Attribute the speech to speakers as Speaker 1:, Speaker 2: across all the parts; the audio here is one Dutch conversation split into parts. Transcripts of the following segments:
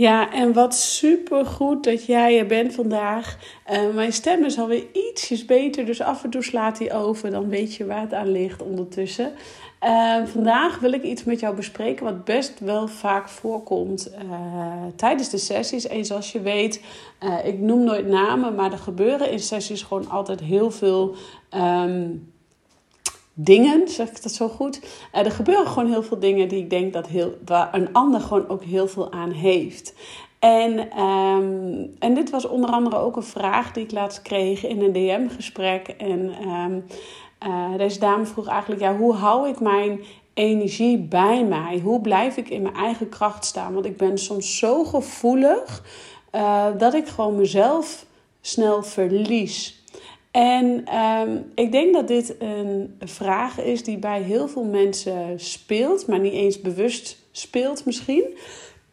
Speaker 1: Ja, en wat super goed dat jij er bent vandaag. Uh, mijn stem is alweer ietsjes beter, dus af en toe slaat hij over. Dan weet je waar het aan ligt ondertussen. Uh, vandaag wil ik iets met jou bespreken wat best wel vaak voorkomt uh, tijdens de sessies. En zoals je weet, ik noem nooit namen, maar er gebeuren in sessies gewoon altijd heel veel. Um, dingen, zeg ik dat zo goed. Uh, er gebeuren gewoon heel veel dingen die ik denk dat heel, waar een ander gewoon ook heel veel aan heeft. En, um, en dit was onder andere ook een vraag die ik laatst kreeg in een DM-gesprek. En um, uh, deze dame vroeg eigenlijk: ja, hoe hou ik mijn energie bij mij? Hoe blijf ik in mijn eigen kracht staan? Want ik ben soms zo gevoelig uh, dat ik gewoon mezelf snel verlies. En ehm, ik denk dat dit een vraag is die bij heel veel mensen speelt, maar niet eens bewust speelt misschien.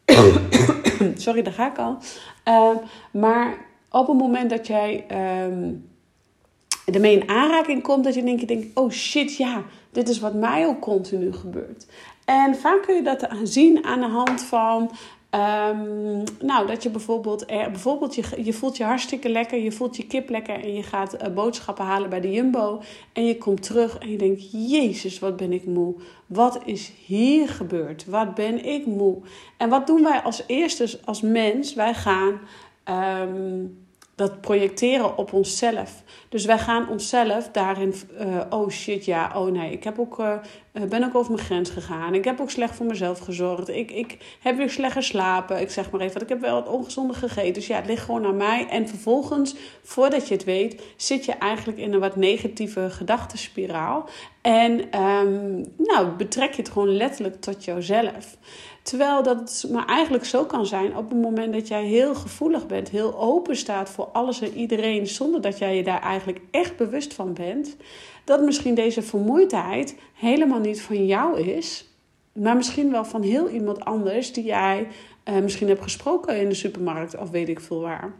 Speaker 1: Sorry, daar ga ik al. Ehm, maar op het moment dat jij um, ermee in aanraking komt, dat je denk denkt, oh shit, ja, dit is wat mij ook continu gebeurt. En vaak kun je dat zien aan de hand van Um, nou, dat je bijvoorbeeld, er, bijvoorbeeld je, je voelt je hartstikke lekker, je voelt je kip lekker en je gaat uh, boodschappen halen bij de Jumbo en je komt terug en je denkt, Jezus, wat ben ik moe. Wat is hier gebeurd? Wat ben ik moe? En wat doen wij als eerste als mens? Wij gaan um, dat projecteren op onszelf. Dus wij gaan onszelf daarin, uh, oh shit, ja, oh nee, ik heb ook, uh, ben ook over mijn grens gegaan. Ik heb ook slecht voor mezelf gezorgd. Ik, ik heb weer slecht geslapen. Ik zeg maar even, ik heb wel wat ongezonde gegeten. Dus ja, het ligt gewoon aan mij. En vervolgens, voordat je het weet, zit je eigenlijk in een wat negatieve gedachtenspiraal. En um, nou, betrek je het gewoon letterlijk tot jouzelf. Terwijl dat maar eigenlijk zo kan zijn op het moment dat jij heel gevoelig bent, heel open staat voor alles en iedereen, zonder dat jij je daar eigenlijk echt bewust van bent, dat misschien deze vermoeidheid helemaal niet van jou is, maar misschien wel van heel iemand anders die jij uh, misschien hebt gesproken in de supermarkt of weet ik veel waar.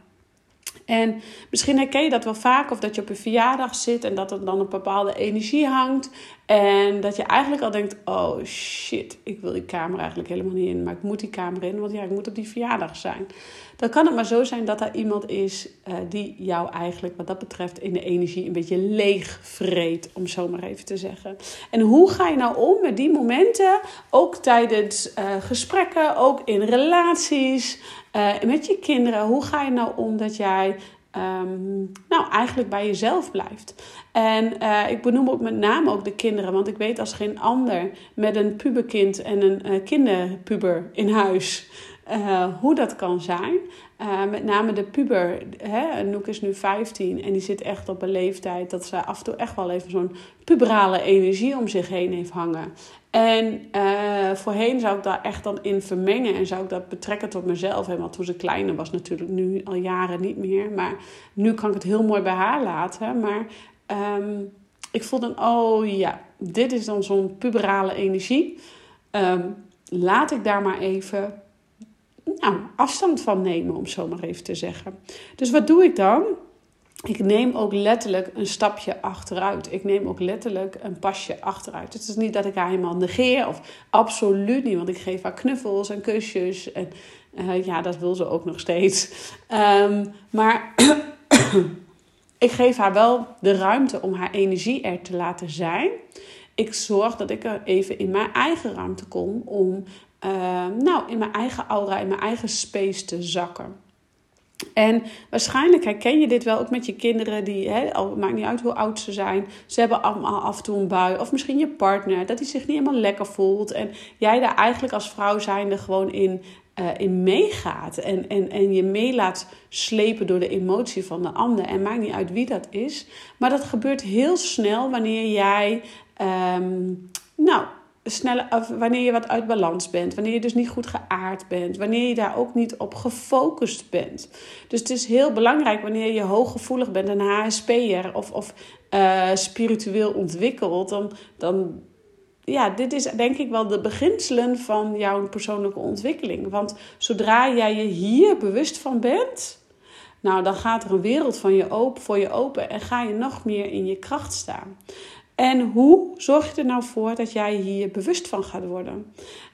Speaker 1: En misschien herken je dat wel vaak, of dat je op een verjaardag zit en dat er dan een bepaalde energie hangt. En dat je eigenlijk al denkt: oh shit, ik wil die kamer eigenlijk helemaal niet in, maar ik moet die kamer in, want ja, ik moet op die verjaardag zijn. Dan kan het maar zo zijn dat er iemand is uh, die jou eigenlijk, wat dat betreft, in de energie een beetje leeg vreet, om zo maar even te zeggen. En hoe ga je nou om met die momenten, ook tijdens uh, gesprekken, ook in relaties? Uh, met je kinderen, hoe ga je nou om dat jij um, nou, eigenlijk bij jezelf blijft? En uh, ik benoem ook met name ook de kinderen, want ik weet als geen ander met een puberkind en een uh, kinderpuber in huis uh, hoe dat kan zijn. Uh, met name de puber, hè, Noek is nu 15 en die zit echt op een leeftijd dat ze af en toe echt wel even zo'n puberale energie om zich heen heeft hangen. En uh, voorheen zou ik daar echt dan in vermengen en zou ik dat betrekken tot mezelf. Want toen ze kleiner was natuurlijk, nu al jaren niet meer. Maar nu kan ik het heel mooi bij haar laten. Maar um, ik voel dan, oh ja, dit is dan zo'n puberale energie. Um, laat ik daar maar even nou, afstand van nemen, om zo maar even te zeggen. Dus wat doe ik dan? Ik neem ook letterlijk een stapje achteruit. Ik neem ook letterlijk een pasje achteruit. Het is niet dat ik haar helemaal negeer, of absoluut niet, want ik geef haar knuffels en kusjes. En uh, ja, dat wil ze ook nog steeds. Um, maar ik geef haar wel de ruimte om haar energie er te laten zijn. Ik zorg dat ik er even in mijn eigen ruimte kom om uh, nou, in mijn eigen aura, in mijn eigen space te zakken. En waarschijnlijk herken je dit wel ook met je kinderen, die, hè, al maakt niet uit hoe oud ze zijn, ze hebben allemaal af en toe een bui. Of misschien je partner, dat hij zich niet helemaal lekker voelt. En jij daar eigenlijk als vrouw zijnde gewoon in, uh, in meegaat. En, en, en je mee laat slepen door de emotie van de ander. En maakt niet uit wie dat is. Maar dat gebeurt heel snel wanneer jij, um, nou, sneller, wanneer je wat uit balans bent, wanneer je dus niet goed geaard bent, wanneer je daar ook niet op gefocust bent. Dus het is heel belangrijk wanneer je hooggevoelig bent, een HSP'er of, of uh, spiritueel ontwikkeld, dan, dan ja, dit is denk ik wel de beginselen van jouw persoonlijke ontwikkeling. Want zodra jij je hier bewust van bent, nou, dan gaat er een wereld van je open, voor je open en ga je nog meer in je kracht staan. En hoe zorg je er nou voor dat jij hier bewust van gaat worden?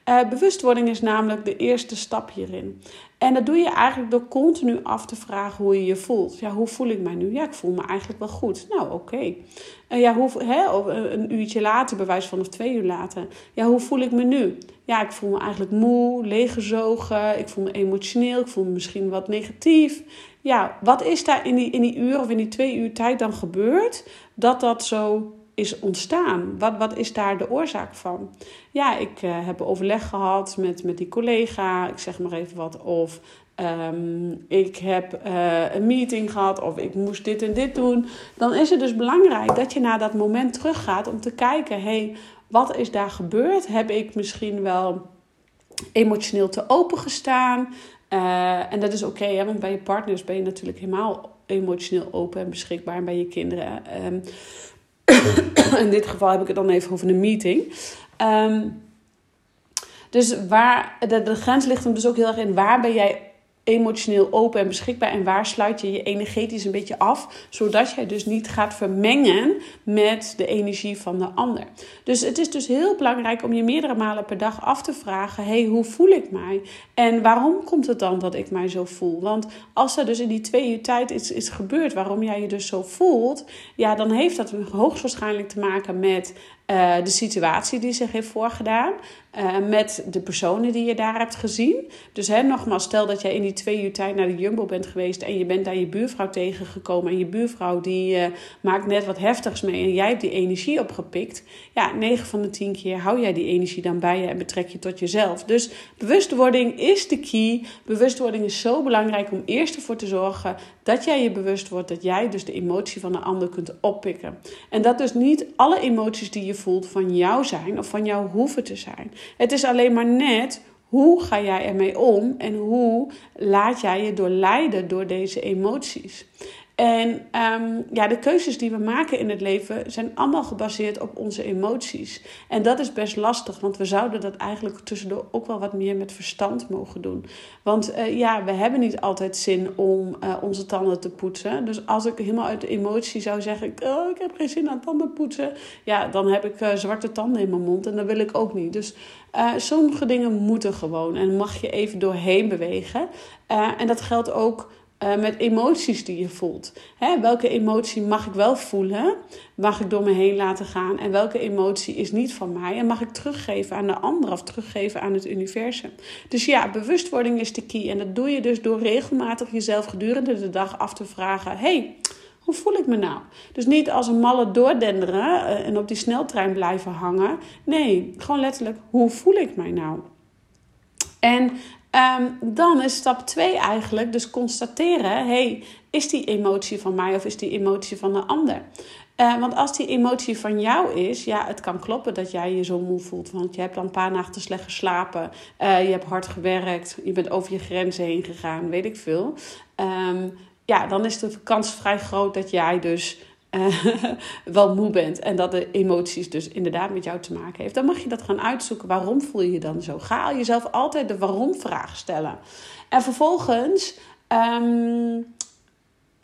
Speaker 1: Uh, bewustwording is namelijk de eerste stap hierin. En dat doe je eigenlijk door continu af te vragen hoe je je voelt. Ja, hoe voel ik mij nu? Ja, ik voel me eigenlijk wel goed. Nou, oké. Uh, ja, hoe, hè, een uurtje later, bewijs van of twee uur later. Ja, hoe voel ik me nu? Ja, ik voel me eigenlijk moe, leeggezogen. Ik voel me emotioneel. Ik voel me misschien wat negatief. Ja, wat is daar in die, in die uur of in die twee uur tijd dan gebeurd dat dat zo is ontstaan? Wat, wat is daar de oorzaak van? Ja, ik uh, heb overleg gehad met, met die collega, ik zeg maar even wat. Of um, ik heb uh, een meeting gehad, of ik moest dit en dit doen. Dan is het dus belangrijk dat je naar dat moment teruggaat om te kijken: hey, wat is daar gebeurd? Heb ik misschien wel emotioneel te open gestaan? Uh, en dat is oké, want bij je partners ben je natuurlijk helemaal emotioneel open en beschikbaar. En bij je kinderen. Um, in dit geval heb ik het dan even over een meeting. Um, dus waar, de, de grens ligt hem dus ook heel erg in waar ben jij emotioneel open en beschikbaar en waar sluit je je energetisch een beetje af, zodat jij dus niet gaat vermengen met de energie van de ander. Dus het is dus heel belangrijk om je meerdere malen per dag af te vragen: hey, hoe voel ik mij? En waarom komt het dan dat ik mij zo voel? Want als er dus in die twee uur tijd iets is gebeurd waarom jij je dus zo voelt, ja, dan heeft dat hoogstwaarschijnlijk te maken met uh, de situatie die zich heeft voorgedaan. Uh, met de personen die je daar hebt gezien. Dus hè, nogmaals, stel dat jij in die twee uur tijd naar de Jumbo bent geweest en je bent daar je buurvrouw tegengekomen. En je buurvrouw die uh, maakt net wat heftigs mee en jij hebt die energie opgepikt. Ja, 9 van de 10 keer hou jij die energie dan bij je en betrek je tot jezelf. Dus bewustwording is de key. Bewustwording is zo belangrijk om eerst ervoor te zorgen dat jij je bewust wordt dat jij dus de emotie van de ander kunt oppikken. En dat dus niet alle emoties die je voelt van jou zijn of van jou hoeven te zijn. Het is alleen maar net hoe ga jij ermee om en hoe laat jij je doorleiden door deze emoties. En um, ja, de keuzes die we maken in het leven zijn allemaal gebaseerd op onze emoties. En dat is best lastig, want we zouden dat eigenlijk tussendoor ook wel wat meer met verstand mogen doen. Want uh, ja, we hebben niet altijd zin om uh, onze tanden te poetsen. Dus als ik helemaal uit de emotie zou zeggen: oh, ik heb geen zin aan tanden poetsen, ja, dan heb ik uh, zwarte tanden in mijn mond en dat wil ik ook niet. Dus sommige dingen moeten gewoon en mag je even doorheen bewegen. en dat geldt ook uh, met emoties die je voelt. Hè, welke emotie mag ik wel voelen? Mag ik door me heen laten gaan? En welke emotie is niet van mij? En mag ik teruggeven aan de ander of teruggeven aan het universum? Dus ja, bewustwording is de key. En dat doe je dus door regelmatig jezelf gedurende de dag af te vragen: hey, hoe voel ik me nou? Dus niet als een malle doordenderen uh, en op die sneltrein blijven hangen. Nee, gewoon letterlijk: hoe voel ik mij nou? En Um, dan is stap 2 eigenlijk dus constateren: hey, is die emotie van mij of is die emotie van de ander? Uh, want als die emotie van jou is, ja, het kan kloppen dat jij je zo moe voelt. Want je hebt dan een paar nachten slecht geslapen, uh, je hebt hard gewerkt, je bent over je grenzen heen gegaan, weet ik veel. Um, ja, dan is de kans vrij groot dat jij dus uh, wel moe bent en dat de emoties dus inderdaad met jou te maken heeft, dan mag je dat gaan uitzoeken. Waarom voel je je dan zo? Ga jezelf altijd de waarom-vraag stellen. En vervolgens um,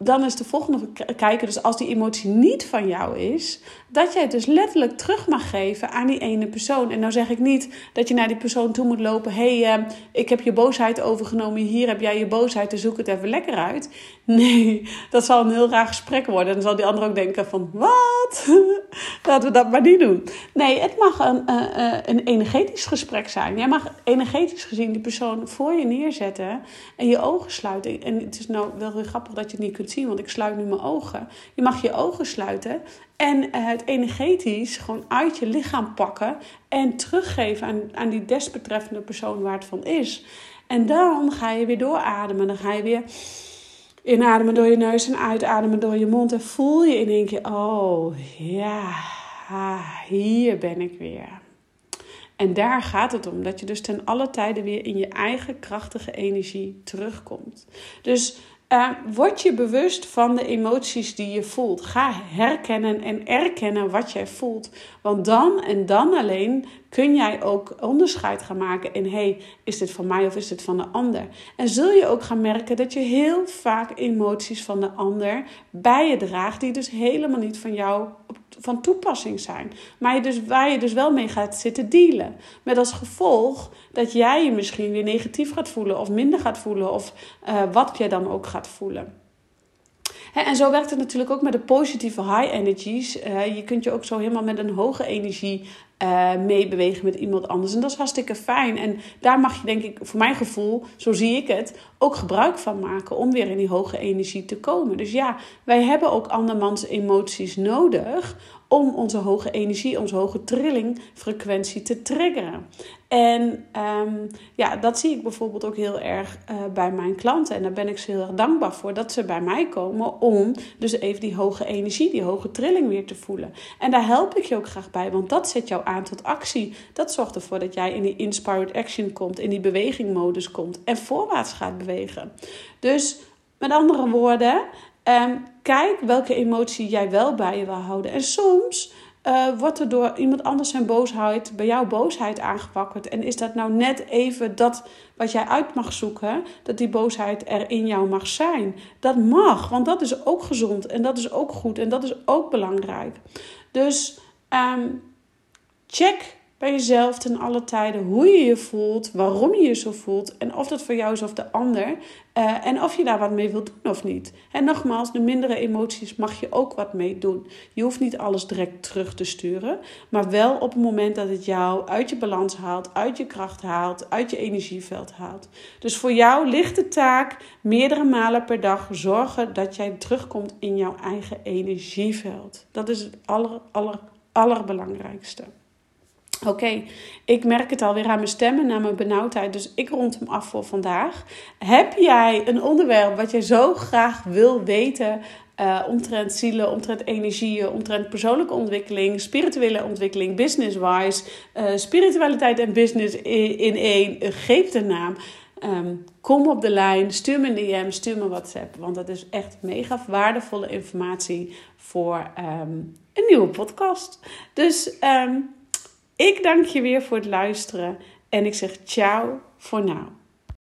Speaker 1: dan is de volgende kijken, dus als die emotie niet van jou is, dat jij het dus letterlijk terug mag geven aan die ene persoon. En nou zeg ik niet dat je naar die persoon toe moet lopen. Hé, hey, uh, ik heb je boosheid overgenomen. Hier heb jij je boosheid. Dus zoek het even lekker uit. Nee, dat zal een heel raar gesprek worden. Dan zal die ander ook denken van, wat? Laten we dat maar niet doen. Nee, het mag een, uh, een energetisch gesprek zijn. Jij mag energetisch gezien die persoon voor je neerzetten en je ogen sluiten. En het is nou wel weer grappig dat je het niet kunt want ik sluit nu mijn ogen. Je mag je ogen sluiten en het energetisch gewoon uit je lichaam pakken en teruggeven aan, aan die desbetreffende persoon waar het van is. En dan ga je weer doorademen. Dan ga je weer inademen door je neus en uitademen door je mond. En voel je in één keer, oh ja, hier ben ik weer. En daar gaat het om, dat je dus ten alle tijden weer in je eigen krachtige energie terugkomt. Dus uh, word je bewust van de emoties die je voelt. Ga herkennen en erkennen wat jij voelt. Want dan en dan alleen kun jij ook onderscheid gaan maken in: hey, is dit van mij of is dit van de ander? En zul je ook gaan merken dat je heel vaak emoties van de ander bij je draagt, die dus helemaal niet van jou van toepassing zijn. Maar je dus, waar je dus wel mee gaat zitten dealen. Met als gevolg dat jij je misschien weer negatief gaat voelen of minder gaat voelen of uh, wat jij dan ook gaat voelen. En zo werkt het natuurlijk ook met de positieve high energies. Uh, je kunt je ook zo helemaal met een hoge energie uh, meebewegen met iemand anders. En dat is hartstikke fijn. En daar mag je, denk ik, voor mijn gevoel, zo zie ik het, ook gebruik van maken om weer in die hoge energie te komen. Dus ja, wij hebben ook andermans emoties nodig om onze hoge energie, onze hoge trillingfrequentie te triggeren. En um, ja, dat zie ik bijvoorbeeld ook heel erg uh, bij mijn klanten. En daar ben ik ze heel erg dankbaar voor dat ze bij mij komen om dus even die hoge energie, die hoge trilling weer te voelen. En daar help ik je ook graag bij, want dat zet jou aan tot actie. Dat zorgt ervoor dat jij in die inspired action komt, in die bewegingmodus komt en voorwaarts gaat bewegen. Dus met andere woorden, um, kijk welke emotie jij wel bij je wil houden. En soms uh, wordt er door iemand anders zijn boosheid bij jouw boosheid aangewakkerd. En is dat nou net even dat wat jij uit mag zoeken, dat die boosheid er in jou mag zijn? Dat mag, want dat is ook gezond en dat is ook goed en dat is ook belangrijk. Dus um, check bij jezelf ten alle tijden hoe je je voelt, waarom je je zo voelt en of dat voor jou is of de ander uh, en of je daar wat mee wilt doen of niet. En nogmaals, de mindere emoties mag je ook wat mee doen. Je hoeft niet alles direct terug te sturen, maar wel op het moment dat het jou uit je balans haalt, uit je kracht haalt, uit je energieveld haalt. Dus voor jou ligt de taak meerdere malen per dag zorgen dat jij terugkomt in jouw eigen energieveld. Dat is het aller, aller, allerbelangrijkste. Oké, ik merk het alweer aan mijn stem en mijn benauwdheid, dus ik rond hem af voor vandaag. Heb jij een onderwerp wat je zo graag wil weten uh, omtrent zielen, omtrent energieën, omtrent persoonlijke ontwikkeling, spirituele ontwikkeling, business-wise, uh, spiritualiteit en business in één, geef de naam. Um, kom op de lijn, stuur me een DM, stuur me WhatsApp, want dat is echt mega waardevolle informatie voor um, een nieuwe podcast. Dus um, ik dank je weer voor het luisteren en ik zeg ciao voor nu.